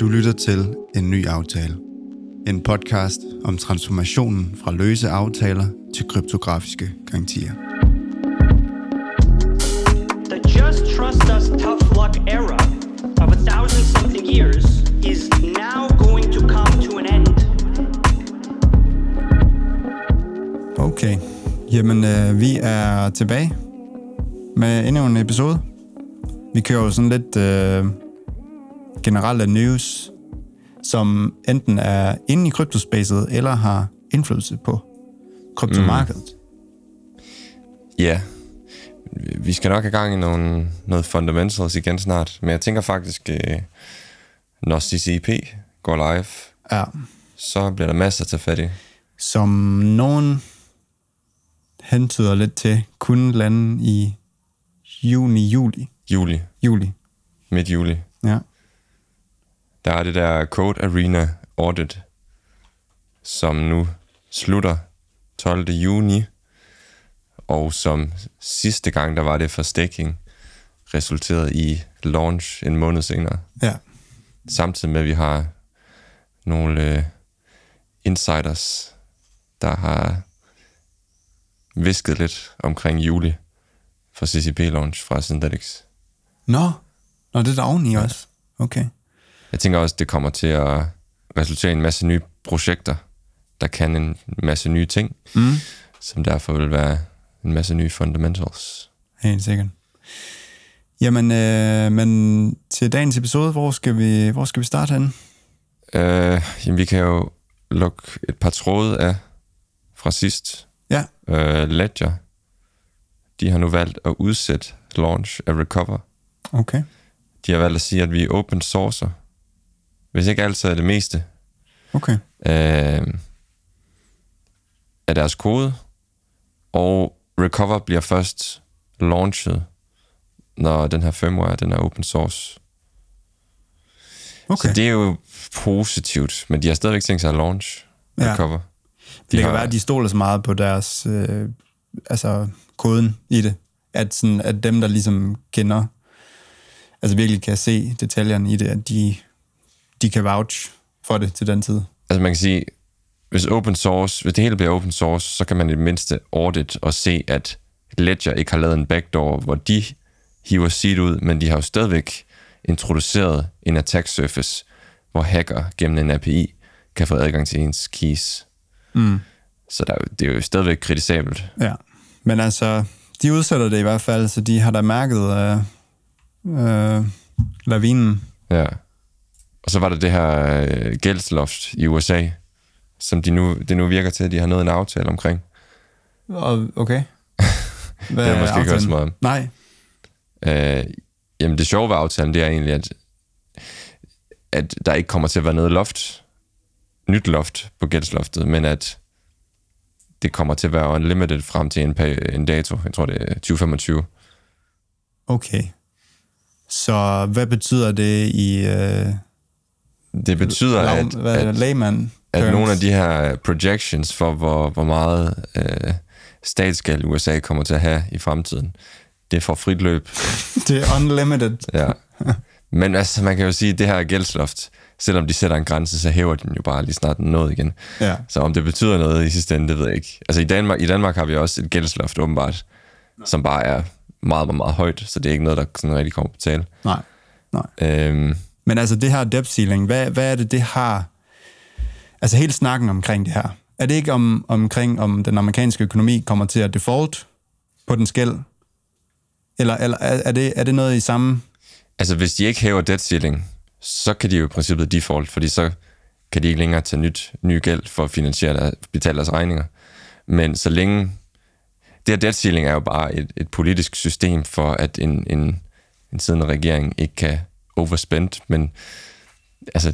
Du lytter til En Ny Aftale. En podcast om transformationen fra løse aftaler til kryptografiske garantier. The just trust us tough luck era of a thousand something years is now going to come to an end. Okay. Jamen, øh, vi er tilbage med endnu en episode. Vi kører jo sådan lidt øh, generelle news, som enten er inde i kryptospacet, eller har indflydelse på kryptomarkedet. Mm. Ja, vi skal nok have gang i nogle, noget fundamentals igen snart, men jeg tænker faktisk, øh, når CCP går live, Ja. så bliver der masser at tage fat i. Som nogen hentyder lidt til, kunne lande i juni, juli. Juli, Juli, midt juli, ja. Der er det der Code Arena Audit, som nu slutter 12. juni, og som sidste gang, der var det for staking, resulterede i launch en måned senere. Ja, Samtidig med, at vi har nogle øh, insiders, der har visket lidt omkring juli for CCP-launch fra Synthetics. Nå, Nå det er der oveni ja. også. Okay. Jeg tænker også, det kommer til at resultere i en masse nye projekter, der kan en masse nye ting, Mm. som derfor vil være en masse nye fundamentals. Helt sikkert. Jamen, øh, men til dagens episode, hvor skal vi, hvor skal vi starte henne? Øh, jamen, vi kan jo lukke et par tråde af fra sidst. Ja, Øh, Ledger, de har nu valgt at udsætte launch af Recover. okay. De har valgt at sige, at vi er open sourcer. Hvis ikke altid er det meste Okay. øh, af deres kode. Og Recover bliver først launchet, når den her firmware den er open source. Okay. Så det er jo positivt, men de har stadigvæk tænkt sig at launch Ja. Recover. De det kan har- være, at de stoler så meget på deres, øh, altså koden i det, at, sådan, at dem, der ligesom kender, altså virkelig kan se detaljerne i det, at de, de kan vouch for det til den tid. Altså man kan sige, hvis open source, hvis det hele bliver open source, så kan man i det mindste audit og se, at Ledger ikke har lavet en backdoor, hvor de hiver seed ud, men de har jo stadigvæk introduceret en attack surface, hvor hacker gennem en API kan få adgang til ens keys. Mm. Så der, er det er jo stadigvæk kritisabelt. Ja, men altså, de udsætter det i hvert fald, så de har da mærket øh, øh, lavinen. Ja. Og så var der det her øh, gældsloft i USA, som de nu, det nu virker til, at de har nået en aftale omkring. Okay. Hvad Det jeg måske ikke hørt så meget om. Nej, Øh, jamen det sjove ved aftalen, det er egentlig, at, at der ikke kommer til at være noget loft, nyt loft på gældsloftet, men at det kommer til at være unlimited frem til en, en dato, jeg tror det er 2025. okay. Så hvad betyder det i øh, Det betyder, lav, at, hvad, at, layman at terms? nogle af de her projections for, hvor, hvor meget øh, statsgæld USA kommer til at have i fremtiden, det får frit løb. Det er unlimited. Ja. Men altså, man kan jo sige, at det her gældsloft, selvom de sætter en grænse, så hæver den jo bare lige snart noget igen. Ja. Så om det betyder noget i sidste ende, det ved jeg ikke. Altså i Danmark, i Danmark har vi også et gældsloft åbenbart, som bare er meget, meget, meget højt, så det er ikke noget, der sådan rigtig kommer på tale. Nej, nej. Øhm, men altså det her debt ceiling, hvad, hvad er det, det har... Altså hele snakken omkring det her. Er det ikke om, omkring, om den amerikanske økonomi kommer til at default på den skæld? Eller, eller er, er, det, er det noget i samme... altså hvis de ikke hæver debt ceiling, så kan de jo i princippet default, fordi så kan de ikke længere tage nyt, ny gæld for at finansiere der, betale deres regninger. Men så længe... Det her debt ceiling er jo bare et, et politisk system for, at en, en, en siddende regering ikke kan overspend, men altså,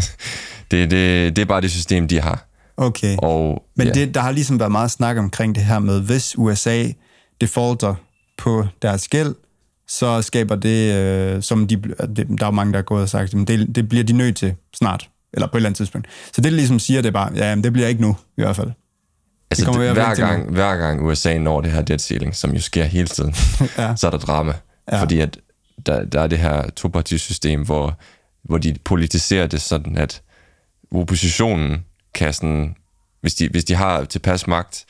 det, det, det er bare det system, de har. Okay. Og, Men ja, det, der har ligesom været meget snak omkring det her med, hvis USA defaulter på deres gæld, så skaber det, øh, som de, det, der er mange, der er gået og sagt, men det, det bliver de nødt til snart, eller på et eller andet tidspunkt. Så det ligesom siger, det er bare, ja, det bliver ikke nu, i hvert fald. altså, det, at hver, gang, hver gang USA når det her debt ceiling, som jo sker hele tiden, Ja. så er der drama. Ja. Fordi at der, der er det her topartisystem, hvor hvor de politiserer det sådan, at oppositionen kan sådan, hvis de, hvis de har tilpas magt,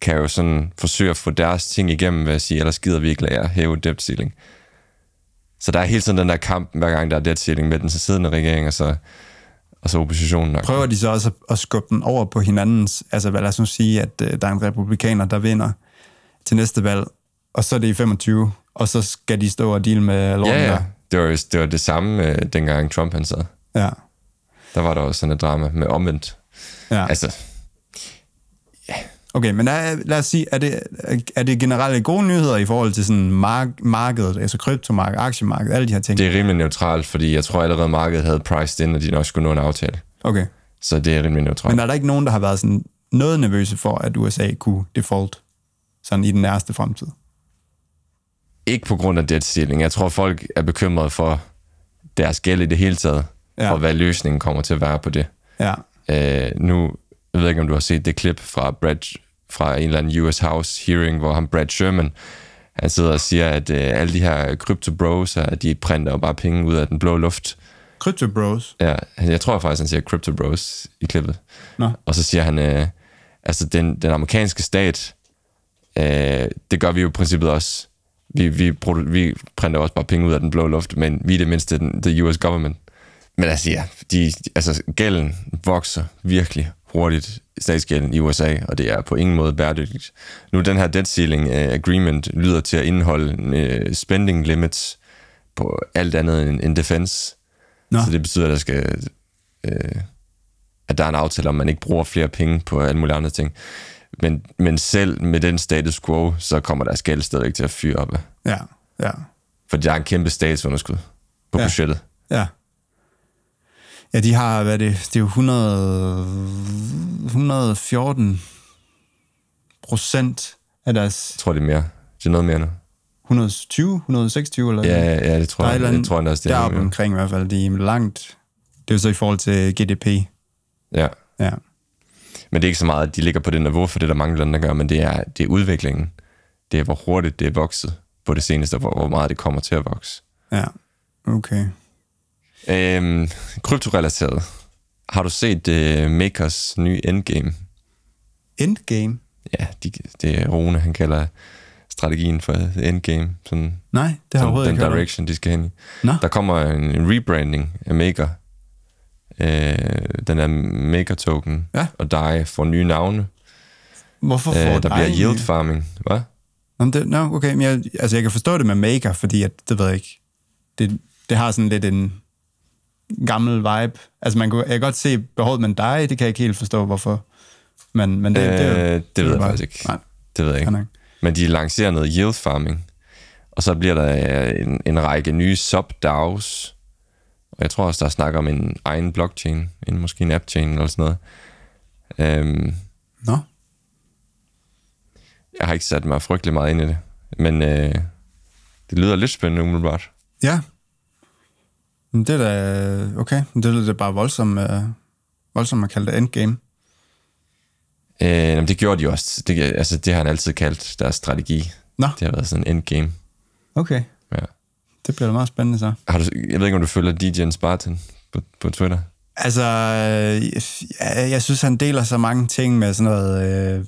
kan jo sådan forsøge at få deres ting igennem ved at sige, ellers gider vi ikke lade jer hæve debt ceiling. Så der er hele tiden den der kamp, hver gang der er debt ceiling med den siddende regering, og så, og så oppositionen. Nok. Prøver de så også at, skubbe den over på hinandens, altså hvad lad os nu sige, at øh, der er en republikaner, der vinder til næste valg, og så er det i 25, og så skal de stå og deal med lorten Ja, ja. der. Det var, det var det samme, øh, dengang Trump han sad. Ja. Der var der også sådan et drama med omvendt. ja. Altså, Okay, men er, lad os sige, er det, er det generelle gode nyheder i forhold til sådan mark- markedet, altså kryptomarkedet, aktiemarkedet, alle de her ting? det er rimelig neutralt, fordi jeg tror allerede, markedet havde priced ind, at de nok skulle nå en aftale. Okay. Så det er rimelig neutralt. Men er der ikke nogen, der har været sådan noget nervøse for, at USA kunne default sådan i den nærmeste fremtid? Ikke på grund af debt ceiling. Jeg tror, folk er bekymrede for deres gæld i det hele taget, Ja. og hvad løsningen kommer til at være på det. Ja. Øh, nu, jeg ved ikke, om du har set det klip fra Brad, fra en eller anden US House hearing, hvor han Brad Sherman, han sidder og siger, at øh, alle de her crypto bros, at de printer bare penge ud af den blå luft. Crypto Bros. Ja, jeg tror faktisk, han siger crypto bros i klippet. Nå. Og så siger han, øh, altså den, den amerikanske stat, øh, det gør vi jo i princippet også. Vi, vi, vi printer også bare penge ud af den blå luft, men vi er det mindste den, the US government. Men altså ja, de, altså gælden vokser virkelig hurtigt, statsgælden i USA, og det er på ingen måde bæredygtigt. Nu den her debt ceiling uh, agreement lyder til at indeholde uh, spending limits på alt andet end, end defense. Nå. Så det betyder, at der skal øh, at der er en aftale om, at man ikke bruger flere penge på alle mulige andre ting. Men, men selv med den status quo, så kommer deres gæld stadigvæk til at fyre op. Ja, ja, For der er en kæmpe statsunderskud på Ja. ja. budgettet. ja. Ja, de har, hvad er det, det er jo 100, 114 procent af deres Jeg tror, det er mere. Det er noget mere nu. 120, 126 eller Ja, ja, ja det tror jeg. Jeg andet tror også, det er deroppe omkring i hvert fald. De er langt. Det er jo så i forhold til GDP. Ja. Ja, Men det er ikke så meget, at de ligger på det niveau, for det er der mange lande, der gør, men det er, det er udviklingen. Det er, hvor hurtigt det er vokset på det seneste, og hvor, hvor meget det kommer til at vokse. ja. Okay. Øhm, kryptorelateret. Har du set uh, Makers nye Endgame? Endgame? Ja, de, det er Rune, han kalder strategien for Endgame. Sådan, Nej, det har jeg overhovedet den ikke direction, de skal hen i. Nå. Der kommer en, en rebranding af Maker. Øh, den er Maker-token Ja. og DAI får nye navne. Hvorfor får Øh, der dig bliver yield farming. Hvad? Nå, det, no, okay, men jeg, altså jeg kan forstå det med maker, fordi at, det ved jeg ikke, det, det har sådan lidt en gammel vibe. Altså man kunne, jeg kan godt se behovet, men dig, det kan jeg ikke helt forstå, hvorfor. Men, men det, Øh, det, det, det ved jeg faktisk ikke. Nej, Det ved jeg ikke. Men de lancerer noget yield farming. Og så bliver der øh, en, en række nye sub-DAOs. Og jeg tror også, der er snak om en egen blockchain. En, måske en app-chain eller sådan noget. Øhm, Nå, jeg har ikke sat mig frygtelig meget ind i det. Men øh, det lyder lidt spændende umiddelbart. ja. Men det er da, okay, det er da bare voldsomt, uh, voldsomt at kalde det endgame. Øh, jamen, det gjorde de jo også. Det, altså, det har han altid kaldt deres strategi. Nå, Det har været sådan en endgame. okay. Ja. Det bliver da meget spændende så. Har du, jeg ved ikke, om du følger DJ Spartan på, på Twitter? Altså, jeg, jeg synes, han deler så mange ting med sådan noget, øh,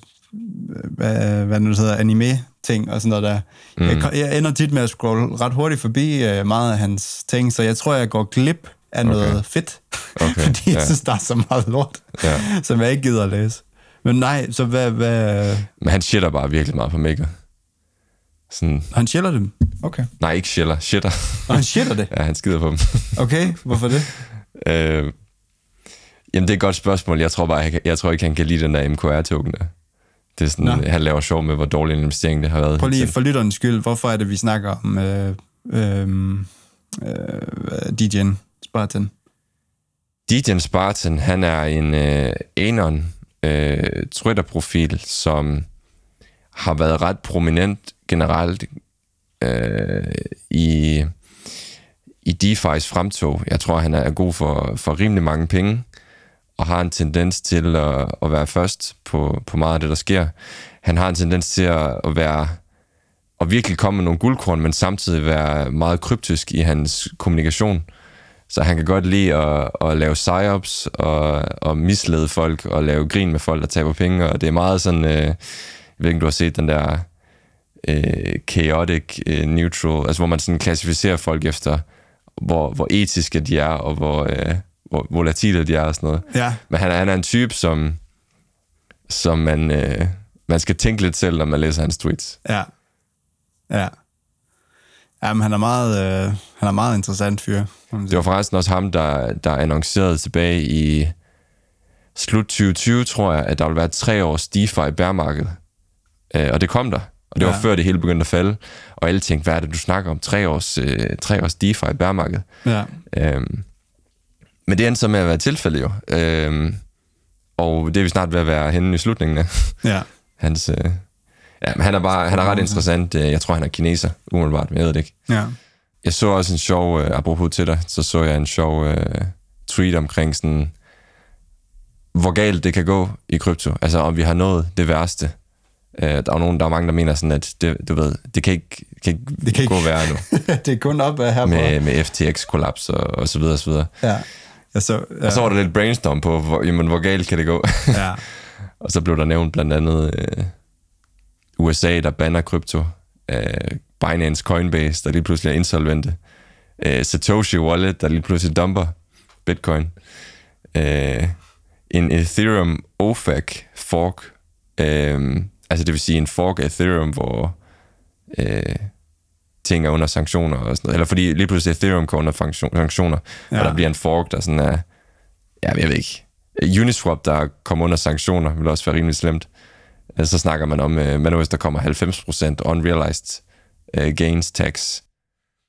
hvad, hvad nu det hedder, anime-ting og sådan noget der. Mm. Jeg, jeg ender tit med at scrolle ret hurtigt forbi øh, meget af hans ting, så jeg tror, jeg går glip af okay. noget fedt, Okay, fordi jeg ja. synes, der er så meget lort, Ja. som jeg ikke gider at læse. Men nej, så hvad, hvad Men han shitter bare virkelig meget på Maker. Sådan, han chiller dem? Okay. nej, ikke shiller, shitter. Og han shitter det? ja, han skider på dem. Okay, hvorfor det? øh, jamen, det er et godt spørgsmål. Jeg tror bare, jeg, jeg tror ikke, han kan lide den der MKR-token der. Det er sådan, Nå. han laver sjov med, hvor dårlig en investering det har været. Prøv lige for lytterens skyld, hvorfor er det, vi snakker om øh, øh, øh, DJ'en Spartan? DJ Spartan, han er en øh, Anon øh, Twitter-profil, som har været ret prominent generelt øh, i, i DeFi's fremtog. Jeg tror, han er god for, for rimelig mange penge, og har en tendens til at, at være først på, på meget af det, der sker. Han har en tendens til at, at være og virkelig komme med nogle guldkorn, men samtidig være meget kryptisk i hans kommunikation. Så han kan godt lide at, at lave psyops og, og mislede folk og lave grin med folk, der taber penge. Og det er meget sådan... Øh, om du har set den der øh, chaotic øh, neutral, altså hvor man sådan klassificerer folk efter, hvor, hvor etiske de er, og hvor, øh, hvor volatile de er og sådan noget. Ja. Men han, er- han er en type, som, som man, øh, man skal tænke lidt selv, når man læser hans tweets. Ja. Ja. Jamen, han er meget, øh, han er meget interessant fyr. Det var forresten også ham, der, der annoncerede tilbage i slut 2020, tror jeg, at der ville være tre års DeFi bærmarked. Øh, og det kom der. Og det var Ja. før det hele begyndte at falde. Og alle tænkte, hvad er det, du snakker om? Tre års, øh, tre års DeFi bærmarked. Ja. Øhm, men det endte så med at være tilfældet jo. Øhm, og det er vi snart ved at være henne i slutningen af Ja. hans... Øh, ja, men han er, bare, han er ret interessant. Øh, Jeg tror, han er kineser, umiddelbart, men jeg ved det ikke. Ja. Jeg så også en sjov, øh, apropos til dig, så så jeg en sjov øh, tweet omkring sådan, hvor galt det kan gå i krypto. Altså om vi har nået det værste. Øh, der er jo nogen, der er mange, der mener sådan, at det, du ved, det kan ikke, kan ikke, Det kan gå ikke- værre nu. det er kun op af her med, med FTX-kollaps og, og så videre og så videre. Ja. Jeg så, ja. Og så var der lidt brainstorm på, hvor, jamen, hvor galt kan det gå? ja. og så blev der nævnt blandt andet øh, USA, der banner krypto. Øh, Binance Coinbase, der lige pludselig er insolvente. Øh, Satoshi Wallet, der lige pludselig dumper Bitcoin. Øh, en Ethereum OFAC fork. Øh, altså det vil sige en fork af Ethereum, hvor øh, ting er under sanktioner og sådan noget. Eller fordi lige pludselig Ethereum går under sanktioner, ja. og der bliver en fork, der sådan er... Ja, jeg ved ikke. Uniswap, der kommer under sanktioner, vil også være rimelig slemt. Øh, Så snakker man om, øh, nu hvis der kommer 90% unrealized øh, gains tax.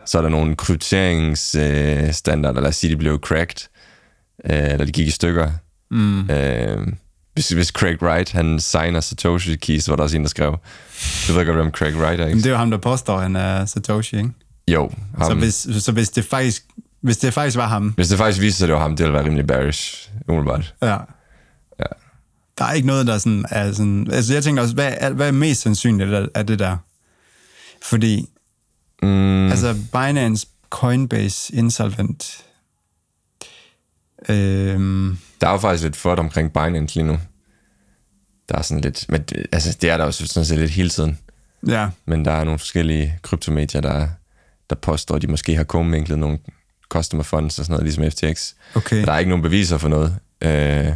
Så er der nogle krypteringsstandarder, lad os sige, de blev cracked, øh, eller de gik i stykker. Mm. Øh, hvis, hvis Craig Wright, han signer Satoshi Keys, var der også en, der skrev. Du ved godt, hvem Craig Wright er, Men ikke? det er jo ham, der påstår, han er Satoshi, ikke? Jo, ham. Så hvis, så hvis det faktisk hvis det faktisk var ham, Hvis det faktisk viser sig, at det var ham, det ville være rimelig bearish, umiddelbart. ja. Ja. Der er ikke noget, der sådan er sådan... Altså, jeg tænker også, hvad er, hvad er mest sandsynligt af det der? Fordi, Mm, altså, Binance, Coinbase, insolvent... Øhm, Der er jo faktisk lidt flot omkring Binance lige nu. Der er sådan lidt... Men, det- altså, det er der jo sådan set lidt hele tiden. ja, Men der er nogle forskellige kryptomedier, der, der påstår, at de måske har komminklet nogle customer funds og sådan noget, ligesom FTX. okay. Men der er ikke nogen beviser for noget. Øh,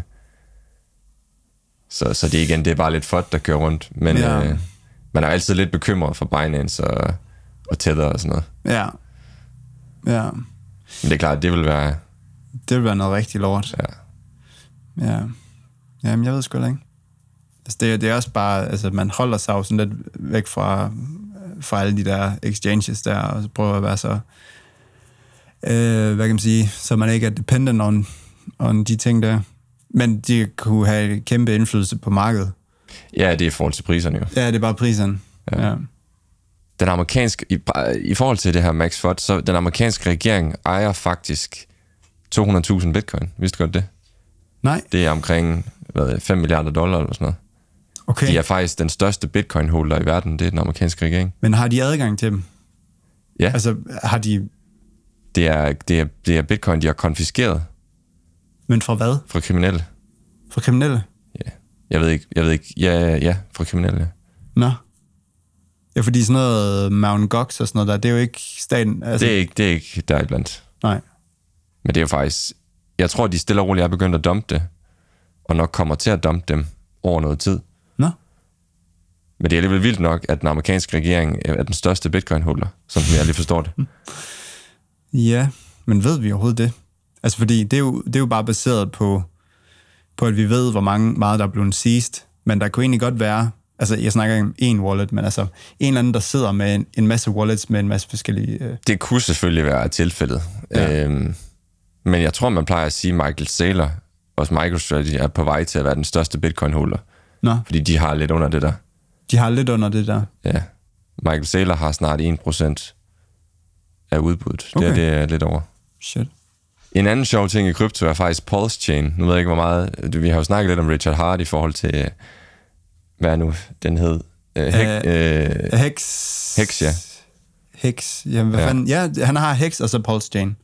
så, så det igen, det er bare lidt fot, der kører rundt. Men Ja. øh, man er altid lidt bekymret for Binance og, og Tether og sådan noget. Ja. Ja. Men det er klart, det vil være... Det vil være noget rigtig lort. Ja. Ja. Jamen, jeg ved sgu ikke. Altså, det, er- det er også bare, altså, man holder sig jo sådan lidt væk fra, fra alle de der exchanges der, og så prøver at være så, øh, hvad kan man sige, så man ikke er dependent on, on de ting der. Men de kunne have kæmpe indflydelse på markedet. ja, det er i forhold til priserne jo. Ja, det er bare priserne. Ja. ja. Den amerikanske, i, i forhold til det her Max Fod, så den amerikanske regering ejer faktisk 200.000 bitcoin. Vidste du godt det? Nej, Det er omkring hvad, 5 milliarder dollar eller sådan noget. okay. De er faktisk den største bitcoin-holder i verden, det er den amerikanske regering. Men har de adgang til dem? Ja, Altså, har de... det er, det er, det er bitcoin, de har konfiskeret Men fra hvad? fra kriminelle. Fra kriminelle? Ja. Jeg ved ikke, jeg ved ikke, ja, ja, fra kriminelle. ja. Nå. Ja, fordi sådan noget Mount Gox og sådan noget der, det er jo ikke staten. Altså, Det er ikke, det er ikke der iblandt. Nej. Men det er jo faktisk, jeg tror, de stille og roligt er begyndt at dumpe det, og nok kommer til at dumpe dem over noget tid. Nå. Men det er alligevel vildt nok, at den amerikanske regering er den største bitcoin-holder, som jeg lige forstår det. Ja, men ved vi overhovedet det? Altså, fordi det er jo, det er jo bare baseret på, på, at vi ved, hvor mange, meget der er blevet seized. Men der kunne egentlig godt være, altså jeg snakker ikke om én wallet, men altså en eller anden, der sidder med en, en masse wallets med en masse forskellige... Øh, Det kunne selvfølgelig være tilfældet. Ja. Øhm, men jeg tror, man plejer at sige, at Michael Saylor, også MicroStrategy, er på vej til at være den største bitcoin-holder. Nå, Fordi de har lidt under det der. de har lidt under det der. Ja. Michael Saylor har snart 1% af udbuddet. Okay. Det, er, det er lidt over. Shit. En anden sjov ting i krypto er faktisk Pulse Chain. Nu ved jeg ikke, hvor meget... Vi har jo snakket lidt om Richard Hart i forhold til... øh, Hvad er nu den hed? Øh, Hek, øh, Hex... Hex, ja. Hex, jamen hvad ja. fanden? Ja, han har Hex og så Pulse Chain.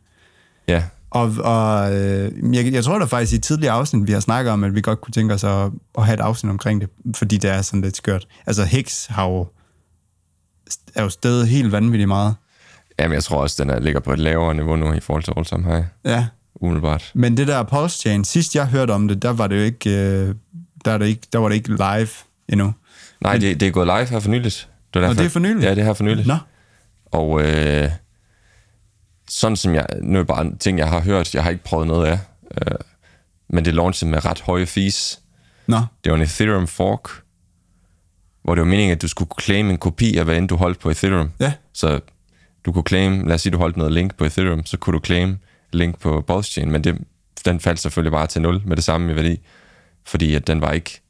ja. Og, og øh, jeg, jeg tror da faktisk i tidligere afsnit, vi har snakket om, at vi godt kunne tænke os at, at have et afsnit omkring det, fordi det er sådan lidt skørt. Altså Hicks har jo, er jo stedet helt vanvittigt meget. Jamen, jeg tror også, den er, ligger på et lavere niveau nu i forhold til All Time High. Ja, Umiddelbart. men det der Pulse Chain, sidst jeg hørte om det, der var det jo ikke, øh, der, er det ikke, der var det ikke live endnu. Nej, det, det er gået live her for nyligt. Det var Og det er for nyligt? Ja, det er her for nyligt. Nå, Og øh, sådan som jeg... Nu er bare ting, jeg har hørt. Jeg har ikke prøvet noget af. Øh, men det launchede med ret høje fees. nå, Det var en Ethereum fork, hvor det var meningen, at du skulle claim en kopi af, hvad end du holdt på Ethereum. ja, Så du kunne claim, lad os sige, du holdt noget link på Ethereum, så kunne du claim link på Pulse Chain, men det, den faldt selvfølgelig bare til 0 med det samme i værdi, fordi at den var ikke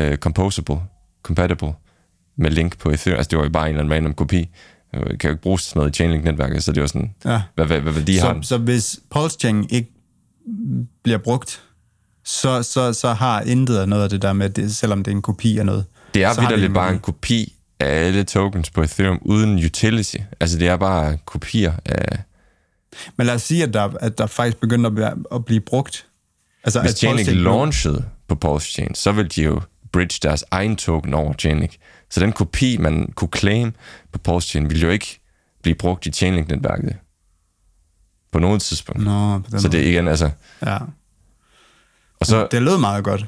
uh, composable, compatible med link på Ethereum. Altså det var jo bare en eller anden random kopi. Det kan jo ikke bruges til sådan noget i Chainlink-netværket, så det var sådan, ja. hvad, hvad, hvad værdi har Så, den? så hvis Pulse Chain ikke bliver brugt, så, så, så har intet af noget af det der med, det, selvom det er en kopi af noget. Det er har vidderligt bare en kopi af alle tokens på Ethereum uden utility. Altså det er bare kopier af... Men lad os sige, at der, at der faktisk begynder at, være, at blive brugt. Altså, Hvis Chainlink launchede på Pulse Chain, så ville de jo bridge deres egen token over Chainlink. Så den kopi, man kunne claim på Pulse Chain, ville jo ikke blive brugt i Chainlink-netværket på noget tidspunkt. Nå, på den Så det er igen, altså... Ja. Og så, Det lød meget godt.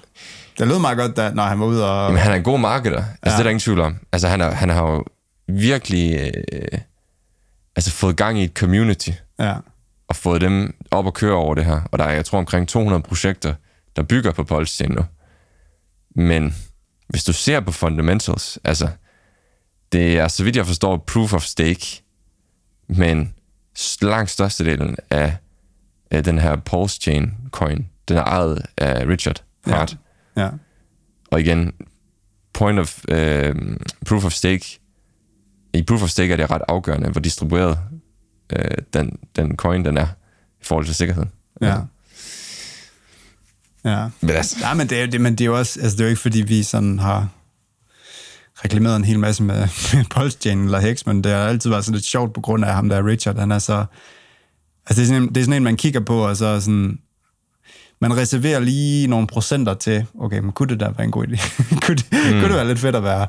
Det lød meget godt, da, når han var ude og... jamen, han er en god marketer. Altså, Ja. det er der ingen tvivl om. Altså, han, er, han har jo virkelig øh, altså, fået gang i et community, Ja. og fået dem op at køre over det her. Og der er, jeg tror, omkring 200 projekter, der bygger på Chain nu. Men hvis du ser på fundamentals, altså, det er, så vidt jeg forstår, proof of stake, men langt størstedelen af, af den her Pulse Chain coin, den er ejet af Richard Hart. Ja. Ja. Og igen, point of øh, proof of stake, i proof of stake er det ret afgørende, hvor distribueret øh, den, den coin den er i forhold til sikkerheden. Ja. Ja. Men altså, Nej, men det, er, jo- det, men det er jo også, altså det er jo ikke fordi, vi sådan har reklameret en hel masse med, med Chain eller Hex, men det har altid været sådan lidt sjovt på grund af ham, der er Richard. Han er så... Altså det er, sådan en, det er sådan en, man kigger på, og så sådan... Man reserverer lige nogle procenter til, okay, men kunne det da være en god idé? kunne, det, mm. kunne det være lidt fedt at være,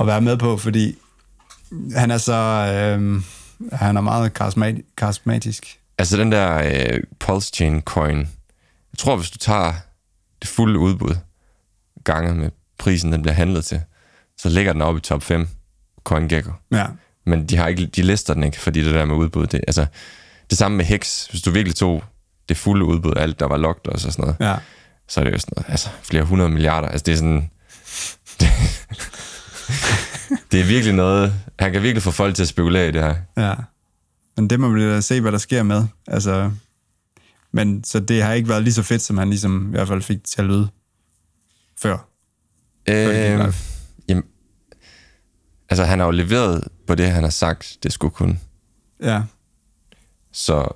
at være med på, fordi han er så... Øhm, han er meget karismat, karismatisk. altså den der øh, Pulse Chain coin, jeg tror, hvis du tager det fulde udbud gange med prisen, den bliver handlet til, så ligger den oppe i top 5 CoinGecko. Ja. Men de, har ikke, de lister den ikke, fordi det der med udbud, det, altså, det samme med Hex, hvis du virkelig tog det fulde udbud, alt der var locked og så sådan noget, Ja. så er det jo sådan noget, altså flere hundrede milliarder. Altså det er sådan... Det, det er virkelig noget... Han kan virkelig få folk til at spekulere i det her. Ja. Men det må vi da se, hvad der sker med. Altså, men så det har ikke været lige så fedt, som han ligesom i hvert fald fik til at lyde før. Øh, jamen, altså han har jo leveret på det, han har sagt, det skulle kunne. Ja. Så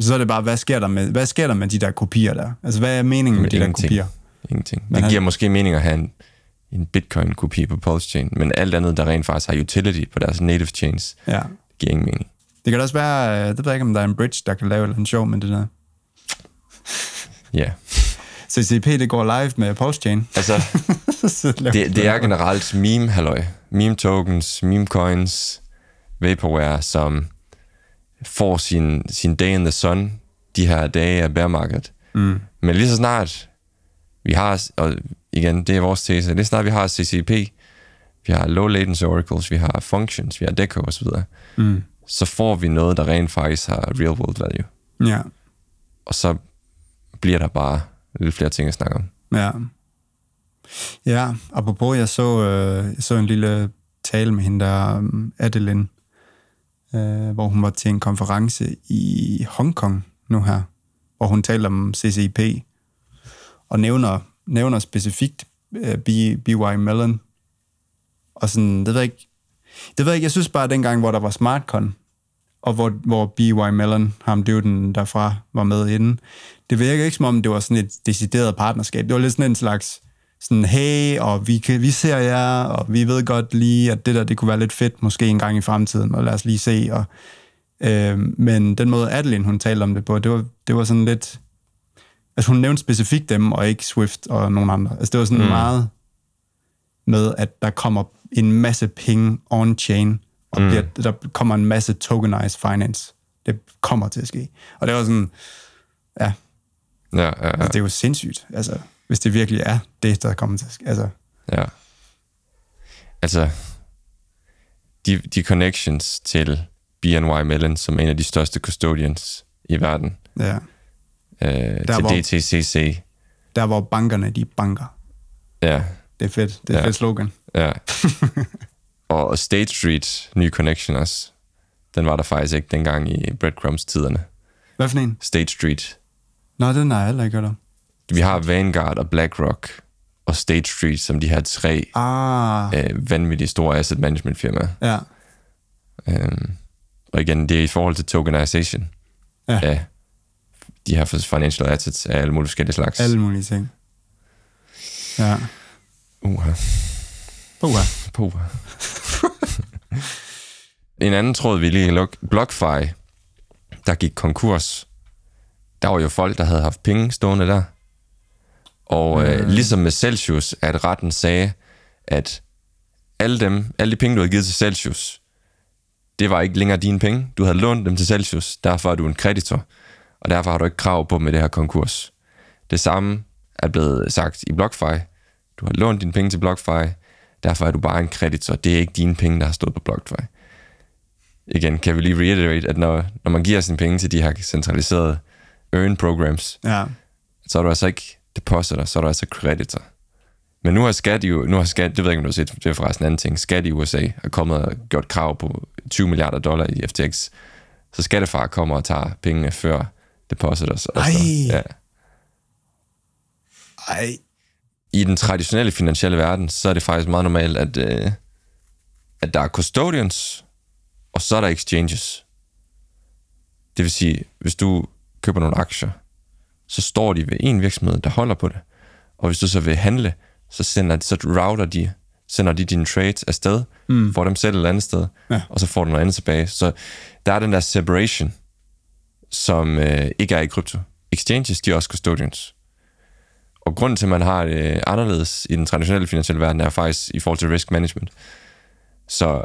Så er det bare, hvad sker der med, hvad sker der med de der kopier der? Altså, hvad er meningen med de der ingenting. kopier? ingenting. Men det han- giver måske mening at have en, en bitcoin-kopi på Pulse Chain, men alt andet, der rent faktisk har utility på deres native chains, Ja. giver ingen mening. Det kan da også være, øh, det ved jeg ikke, om der er en bridge, der kan lave en show med det der. Ja, CCP, det går live med Pulse Chain. altså... Det, de det er generelt meme halløj. Meme tokens, meme coins, vaporware, som får sin, sin day in the sun de her dage af bear market. Mm. Men lige så snart vi har, og igen, det er vores tese, lige så snart vi har CCP, vi har low latency oracles, vi har functions, vi har deco osv., Mm. Så får vi noget, der rent faktisk har real world value. Ja. Og så bliver der bare lidt flere ting at snakke om. Ja. Ja, apropos, jeg så, øh, jeg så en lille tale med hende der, um, Adeline, øh, hvor hun var til en konference i Hongkong nu her, hvor hun talte om CCP, og nævner, nævner specifikt øh, BY Mellon, og sådan, det ved jeg ikke, det ved jeg ikke, jeg synes bare, at dengang, hvor der var SmartCon, og hvor, hvor B.Y. Mellon, ham døden derfra, var med inden. Det virker ikke som om, det var sådan et decideret partnerskab. Det var lidt sådan en slags, sådan, hey, og vi, kan, vi ser jer, og vi ved godt lige, at det der, det kunne være lidt fedt, måske en gang i fremtiden, og lad os lige se, og Øh, men den måde Adeline, hun talte om det på, det var, det var sådan lidt... Altså hun nævnte specifikt dem, og ikke Swift og nogen andre. Altså det var sådan mm. meget med, at der kommer en masse penge on-chain, og mm. bliver, der kommer en masse tokenized finance. Det kommer til at ske. Og det var sådan, ja, Ja, ja, ja. altså, det er jo sindssygt, altså, hvis det virkelig er det, der kommer til at ske. Altså, ja. Altså, de, de connections til BNY Mellon, som er en af de største custodians i verden, ja. øh, til hvor- DTCC. Der, hvor bankerne, de banker. Ja, Det er fedt. Det er Ja. fedt slogan. ja. og State Street, ny connection også. Den var der faktisk ikke dengang i breadcrumbs-tiderne. Hvad for en? State Street. Nå, den har jeg heller ikke hørt om. Vi har Vanguard og BlackRock og State Street som de her tre Ah, øh, vanvittige store asset management firmaer. ja. Øhm, og igen, det er i forhold til tokenization Ja. af de her financial assets af alle mulige forskellige slags. Alle mulige ting. Ja. Uha. Puha. Puha. en anden tråd, vi lige luk. BlockFi, der gik konkurs. Der var jo folk, der havde haft penge stående der. Og øh, ligesom med Celsius, at retten sagde, at alle, dem, alle de penge, du havde givet til Celsius, det var ikke længere dine penge. Du havde lånt dem til Celsius, derfor er du en kreditor, og derfor har du ikke krav på med det her konkurs. Det samme er blevet sagt i BlockFi. Du har lånt dine penge til BlockFi, derfor er du bare en kreditor. Det er ikke dine penge, der har stået på BlockFi. Igen, kan vi lige reiterate, at når, når man giver sine penge til de her centraliserede earn programs, Ja. så er du altså ikke depositor, så er du altså creditor. Men nu har skat jo, nu har skat, det ved jeg ikke, om du har set, det er forresten en anden ting, skat i USA er kommet og gjort krav på 20 milliarder dollar i FTX, så skattefar kommer og tager pengene før depositors. og så- Ej. Ja. Ej. I den traditionelle finansielle verden, så er det faktisk meget normalt, at, øh, at der er custodians, og så er der exchanges. Det vil sige, hvis du køber nogle aktier, så står de ved en virksomhed, der holder på det. Og hvis du så vil handle, så sender de, så router de, sender de dine trades afsted, mm. får dem selv et andet sted, Ja. og så får du noget andet tilbage. Så der er den der separation, som øh, ikke er i krypto. Exchanges, de er også custodians. Og grunden til, at man har det anderledes i den traditionelle finansielle verden, er faktisk i forhold til risk management. Så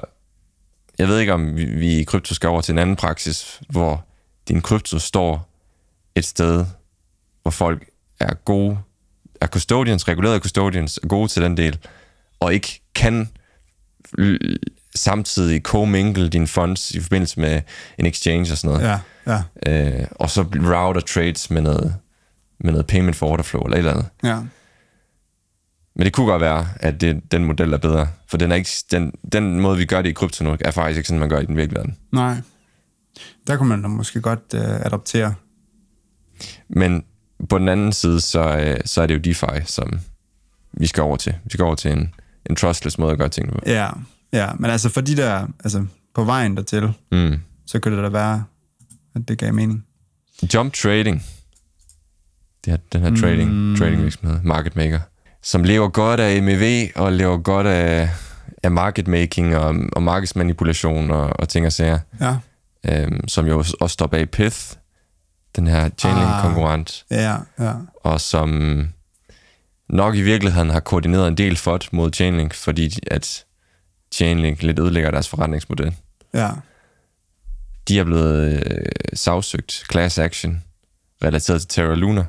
jeg ved ikke, om vi, vi i krypto skal over til en anden praksis, hvor din krypto står et sted, hvor folk er gode, er custodians, regulerede custodians, er gode til den del, og ikke kan samtidig co-mingle dine funds i forbindelse med en exchange og sådan noget. Ja, ja, Øh, og så router trades med noget, med noget payment for order flow eller et eller andet. ja. Men det kunne godt være, at det, den model er bedre. For den, er ikke, den, den måde, vi gør det i krypto nu, er faktisk ikke sådan, man gør i den virkelige verden. Nej. Der kunne man da måske godt uh, adoptere. Men på den anden side, så, øh, så er det jo DeFi, som vi skal over til. Vi skal over til en, en trustless måde at gøre tingene på. Ja, ja. Men altså for de der, altså på vejen dertil, Mm. så kunne det da være, at det gav mening. Jump Trading. Er den her trading, mm. trading virksomhed, market maker, som lever godt af MEV og lever godt af, af market making og, og markedsmanipulation og, og ting og sager. Ja, øhm, som jo også står bag Pith, den her Chainlink-konkurrent, ja, ja. og som nok i virkeligheden har koordineret en del fod mod Chainlink, fordi at Chainlink lidt ødelægger deres forretningsmodel. Ja, De er blevet øh, sagsøgt, class action, relateret til Terra Luna.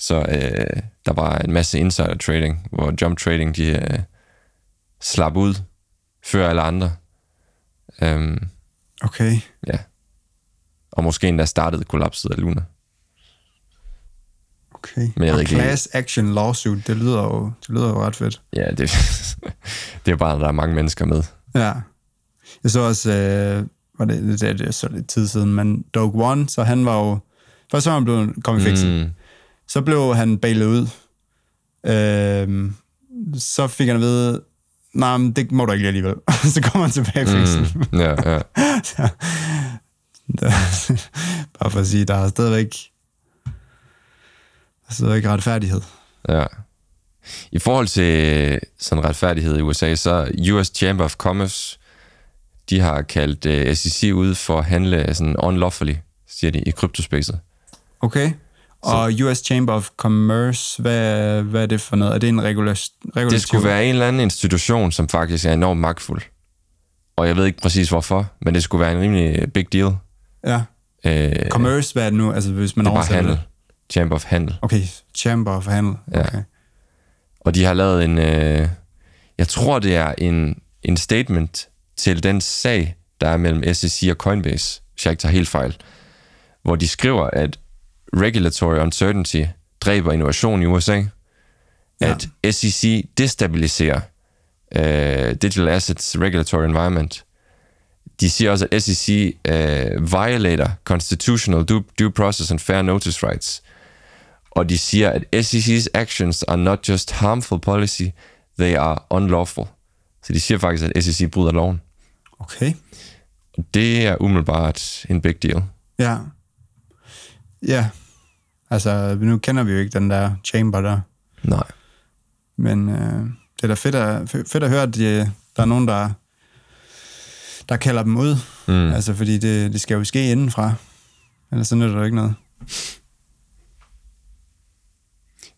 Så øh, der var en masse insider trading, hvor jump trading, de øh, slap ud før alle andre. Øhm, okay. Ja. Og måske endda startede kollapset af Luna. Okay. Men jeg og ikke class action lawsuit, det lyder jo, det lyder jo ret fedt. Ja, det, det er bare, at der er mange mennesker med. Ja. Jeg så også, øh, var det, det, det, det er så lidt tid siden, men Doug One, så han var jo, først var han blevet kommet i fængsel, Mm, så blev han bailet ud. Øh, så fik han at vide, nej, men det må du ikke alligevel. så kommer han tilbage i fængsel. mm, ja, ja. Der, bare for at sige, der er stadigvæk, der er stadigvæk retfærdighed. ja. I forhold til sådan retfærdighed i USA, så US Chamber of Commerce, de har kaldt uh, SEC ud for at handle sådan unlawfully, siger de, i kryptospacet. Okay. Og US Chamber of Commerce, hvad, hvad er det for noget? Er det en regulativ? Det skulle være en eller anden institution, som faktisk er enormt magtfuld. Og jeg ved ikke præcis hvorfor, men det skulle være en rimelig big deal. Ja. Øh, Commerce, hvad er det nu? Altså, hvis man det er bare handel. det. Chamber of Handel. Okay, Chamber of Handel. Ja. Okay. Og de har lavet en, øh, jeg tror det er en, en statement til den sag, der er mellem SEC og Coinbase, hvis jeg ikke tager helt fejl, hvor de skriver, at regulatory uncertainty dræber innovation i USA, Ja. at SEC destabiliserer øh, digital assets regulatory environment. De siger også, at SEC øh, violater constitutional due, due process and fair notice rights. Og de siger, at SEC's actions are not just harmful policy, they are unlawful. Så de siger faktisk, at SEC bryder loven. Okay. Det er umiddelbart en big deal. Ja. Ja. Altså, nu kender vi jo ikke den der chamber der. Nej. Men øh, det er da fedt at, fedt at høre, at de, der er nogen, der, der kalder dem ud. Mm. Altså, fordi det, det skal jo ske indenfra. Ellers så nytter det jo ikke noget.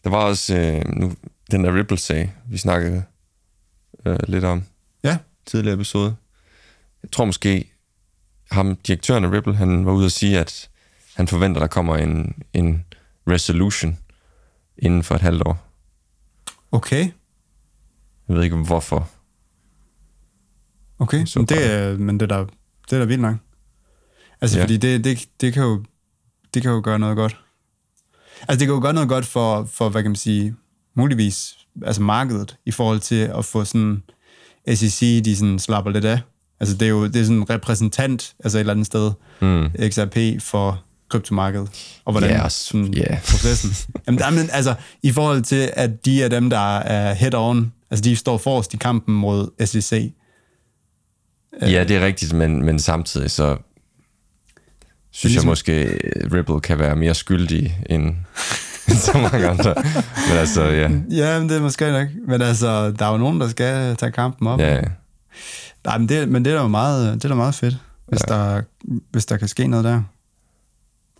Der var også øh, nu, den der Ripple-sag, vi snakkede øh, lidt om Ja. tidligere episode. Jeg tror måske, ham, direktøren af Ripple, han var ude at sige, at han forventer, der kommer en, en resolution inden for et halvt år. Okay. Jeg ved ikke, hvorfor. Okay, Så men det, er, men det er da, det er da vildt nok. Altså, ja. fordi det, det, det, kan jo, det kan jo gøre noget godt. Altså, det kan jo gøre noget godt for, for hvad kan man sige, muligvis, altså markedet, i forhold til at få sådan, SEC, de sådan slapper lidt af. Altså, det er jo det er sådan en repræsentant, altså et eller andet sted, Mm. XRP for kryptomarkedet, og hvordan Ja, sådan, ja. processen. Jamen, der, men, altså, i forhold til, at de er dem, der er head-on, altså de står forrest i kampen mod SEC, Ja, det er rigtigt, men, men samtidig så synes ligesom- jeg måske, Ripple kan være mere skyldig end, så mange andre. Men altså, ja. Ja, men det er måske nok. Men altså, der er jo nogen, der skal tage kampen op. ja. Nej, men det, men det er da meget, det er da meget fedt, hvis, ja. der, hvis der kan ske noget der.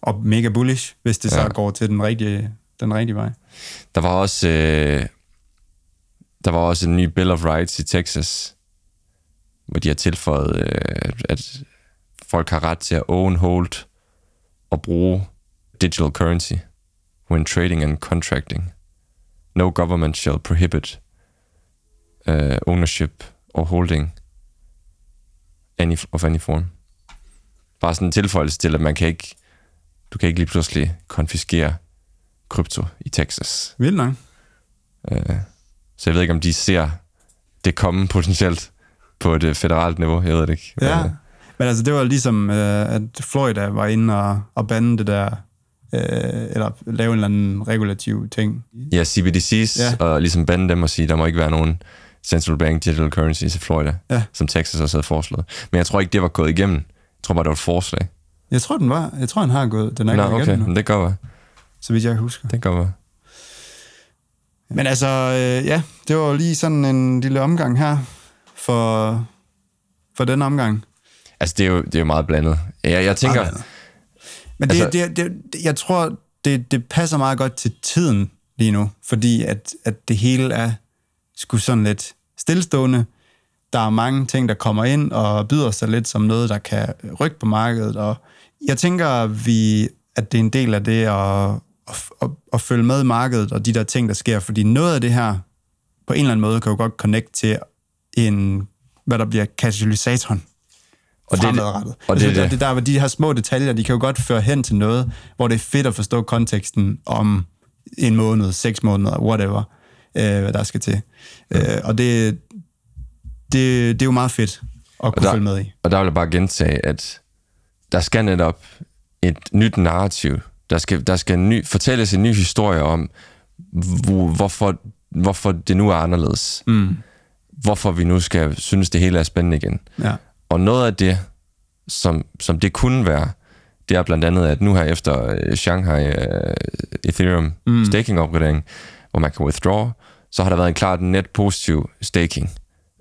Og mega bullish, hvis det så Ja. går til den rigtige, den rigtige vej. Der var også øh, der var også en ny Bill of Rights i Texas, hvor de har tilføjet, øh, at folk har ret til at own, hold og bruge digital currency when trading and contracting. No government shall prohibit uh, ownership or holding any, of any form. Bare sådan en tilføjelse til, at man kan ikke, du kan ikke lige pludselig konfiskere krypto i Texas. Vildt nok. Øh, så jeg ved ikke, om de ser det komme potentielt på et øh, federalt niveau. Jeg ved det ikke. Ja. Men, øh, Men altså, det var ligesom, øh, at Florida var inde og, og bande det der, øh, eller lave en eller anden regulativ ting. ja, CBDC's, ja. og ligesom bande dem og sige, der må ikke være nogen central bank digital currencies i Florida, Ja. som Texas også havde foreslået. Men jeg tror ikke, det var gået igennem. Jeg tror bare, det var et forslag. Jeg tror, den var. Jeg tror, han har gået. Den er Nå, ikke okay, igennem det går være. så vidt jeg husker. Det går være. Men altså, øh, ja, det var lige sådan en lille omgang her for, for den omgang. Altså, det er jo, det er jo meget blandet. Jeg, jeg tænker, Meget. Men det, Altså- altså, det, det, jeg tror, det, det passer meget godt til tiden lige nu, fordi at, at det hele er sgu sådan lidt stillestående. Der er mange ting, der kommer ind og byder sig lidt som noget, der kan rykke på markedet, og jeg tænker, vi, at det er en del af det at, at, at, at følge med i markedet og de der ting, der sker, fordi noget af det her på en eller anden måde kan jo godt connect til en, hvad der bliver katalysatoren Og det det- fremadrettet. og det er Altså, det. det der, de her små detaljer, de kan jo godt føre hen til noget, hvor det er fedt at forstå konteksten om en måned, seks måneder, whatever, øh, hvad der skal til. Øh, og det, det, det er jo meget fedt at kunne der- følge med i. Og der vil jeg bare gentage, at der skal netop et nyt narrativ. Der skal, der skal ny, fortælles en ny historie om, hvor, hvorfor, hvorfor det nu er anderledes. Mm. Hvorfor vi nu skal synes, det hele er spændende igen. Ja. Og noget af det, som, som det kunne være, det er blandt andet, at nu her efter øh, Shanghai uh, Ethereum mm. staking opgradering, hvor man kan withdraw, så har der været en klart net positiv staking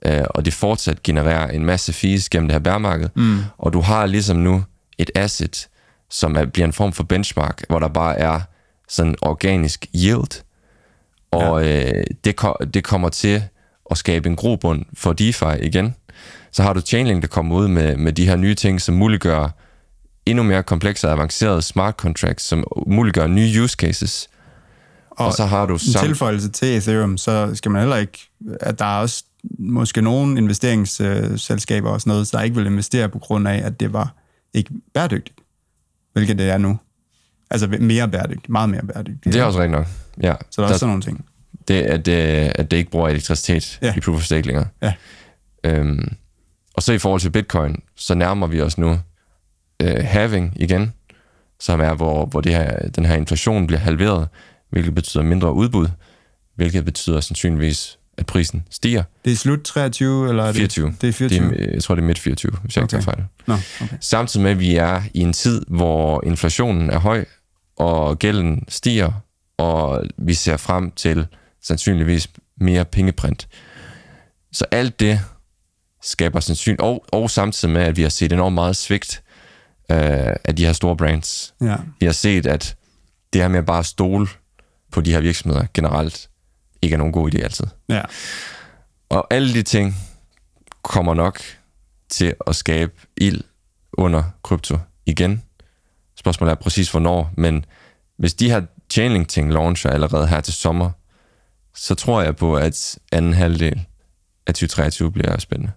øh, og det fortsat genererer en masse fees gennem det her bærmarked, mm. og du har ligesom nu et asset, som er, bliver en form for benchmark, hvor der bare er sådan organisk yield, og ja. øh, det, ko- det kommer til at skabe en grobund for DeFi igen. Så har du Chainlink, der kommer ud med, med de her nye ting, som muliggør endnu mere komplekse og avancerede smart contracts, som muliggør nye use cases. Og, og så har du en sam- tilføjelse til Ethereum, så skal man heller ikke, at der er også måske nogle investeringsselskaber og sådan noget, der ikke vil investere på grund af, at det var ikke bæredygtigt, hvilket det er nu. Altså mere bæredygtigt, meget mere bæredygtigt. Det er også rigtigt nok. Ja. Så der er også sådan nogle ting. det, at, det, at det ikke bruger elektricitet Ja. i proof of stake længere. Ja. Øhm, og så i forhold til bitcoin, så nærmer vi os nu øh, halving igen, som er, hvor, hvor det her, den her inflation bliver halveret, hvilket betyder mindre udbud, hvilket betyder sandsynligvis, at prisen stiger. Det er slut 23, eller er det? 24. Det er 24. Det er, jeg tror, det er midt 24, hvis jeg ikke Okay. tager fejl. Nå, okay. Samtidig med, at vi er i en tid, hvor inflationen er høj, og gælden stiger, og vi ser frem til sandsynligvis mere pengeprint. Så alt det skaber sandsynligt, og, og samtidig med, at vi har set enormt meget svigt øh, af de her store brands. Ja. Vi har set, at det her med at bare stole på de her virksomheder generelt, ikke er nogen god idé altid. ja. Og alle de ting kommer nok til at skabe ild under krypto igen. Spørgsmålet er præcis hvornår, men hvis de her Chainlink-ting launcher allerede her til sommer, så tror jeg på, at anden halvdel af 2023 bliver spændende.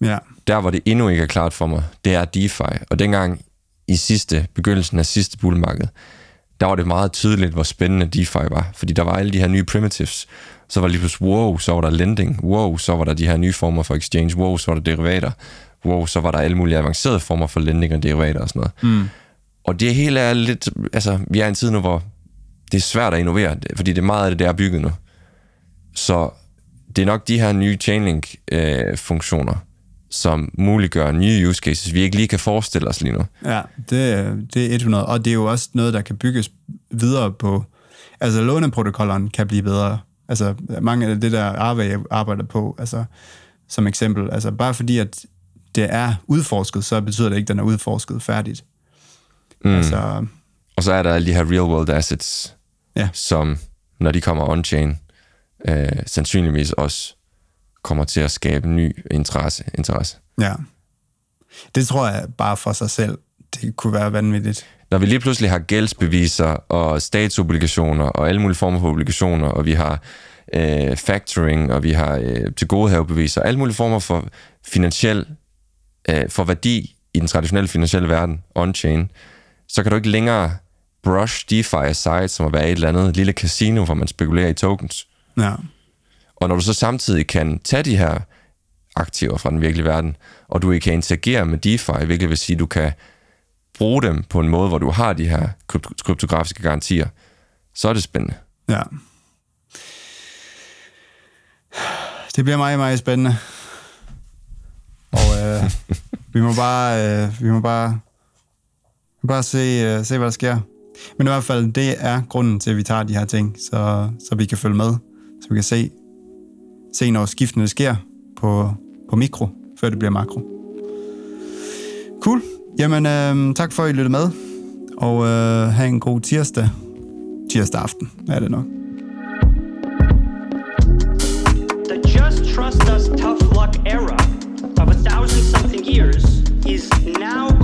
Ja. Der, hvor det endnu ikke er klart for mig, det er DeFi. Og dengang i sidste, begyndelsen af sidste bullmarked, der var det meget tydeligt, hvor spændende DeFi var. Fordi der var alle de her nye primitives. Så var det lige pludselig, wow, så var der lending. Wow, så var der de her nye former for exchange. Wow, så var der derivater. Wow, så var der alle mulige avancerede former for lending og derivater og sådan noget. Mm. Og det hele er lidt... Altså, vi er i en tid nu, hvor det er svært at innovere, fordi det er meget af det, der er bygget nu. Så det er nok de her nye Chainlink-funktioner, som muliggør nye use cases, vi ikke lige kan forestille os lige nu. Ja, det, er- det er 100. Og det er jo også noget, der kan bygges videre på. Altså, låneprotokollerne kan blive bedre. Altså, mange af det, der Arve arbejder på, altså, som eksempel. Altså, bare fordi, at det er udforsket, så betyder det ikke, at den er udforsket færdigt. Mm. Altså, Og så er der alle de her real-world assets, Ja. som, når de kommer on-chain, øh, sandsynligvis også kommer til at skabe ny interesse. interesse. ja. Det tror jeg bare for sig selv, det kunne være vanvittigt. Når vi lige pludselig har gældsbeviser og statsobligationer og alle mulige former for obligationer, og vi har øh, factoring, og vi har øh, tilgodehavebeviser, alle mulige former for finansiel, øh, for værdi i den traditionelle finansielle verden, on-chain, så kan du ikke længere brush DeFi aside, som at være et eller andet lille casino, hvor man spekulerer i tokens. Ja. Og når du så samtidig kan tage de her aktiver fra den virkelige verden, og du kan interagere med DeFi, hvilket vil sige, at du kan bruge dem på en måde, hvor du har de her krypt- kryptografiske garantier, så er det spændende. Ja. Det bliver meget, meget spændende. Og øh, vi må bare, øh, vi må bare, bare se, øh, se, hvad der sker. Men i hvert fald, det er grunden til, at vi tager de her ting, så, så vi kan følge med, så vi kan se, se når skiftene sker på, på mikro, før det bliver makro. Cool. Jamen, øh, tak for, at I lyttede med, og øh, have en god tirsdag. Tirsdag aften er det nok. The just trust us tough luck era of a thousand something years is now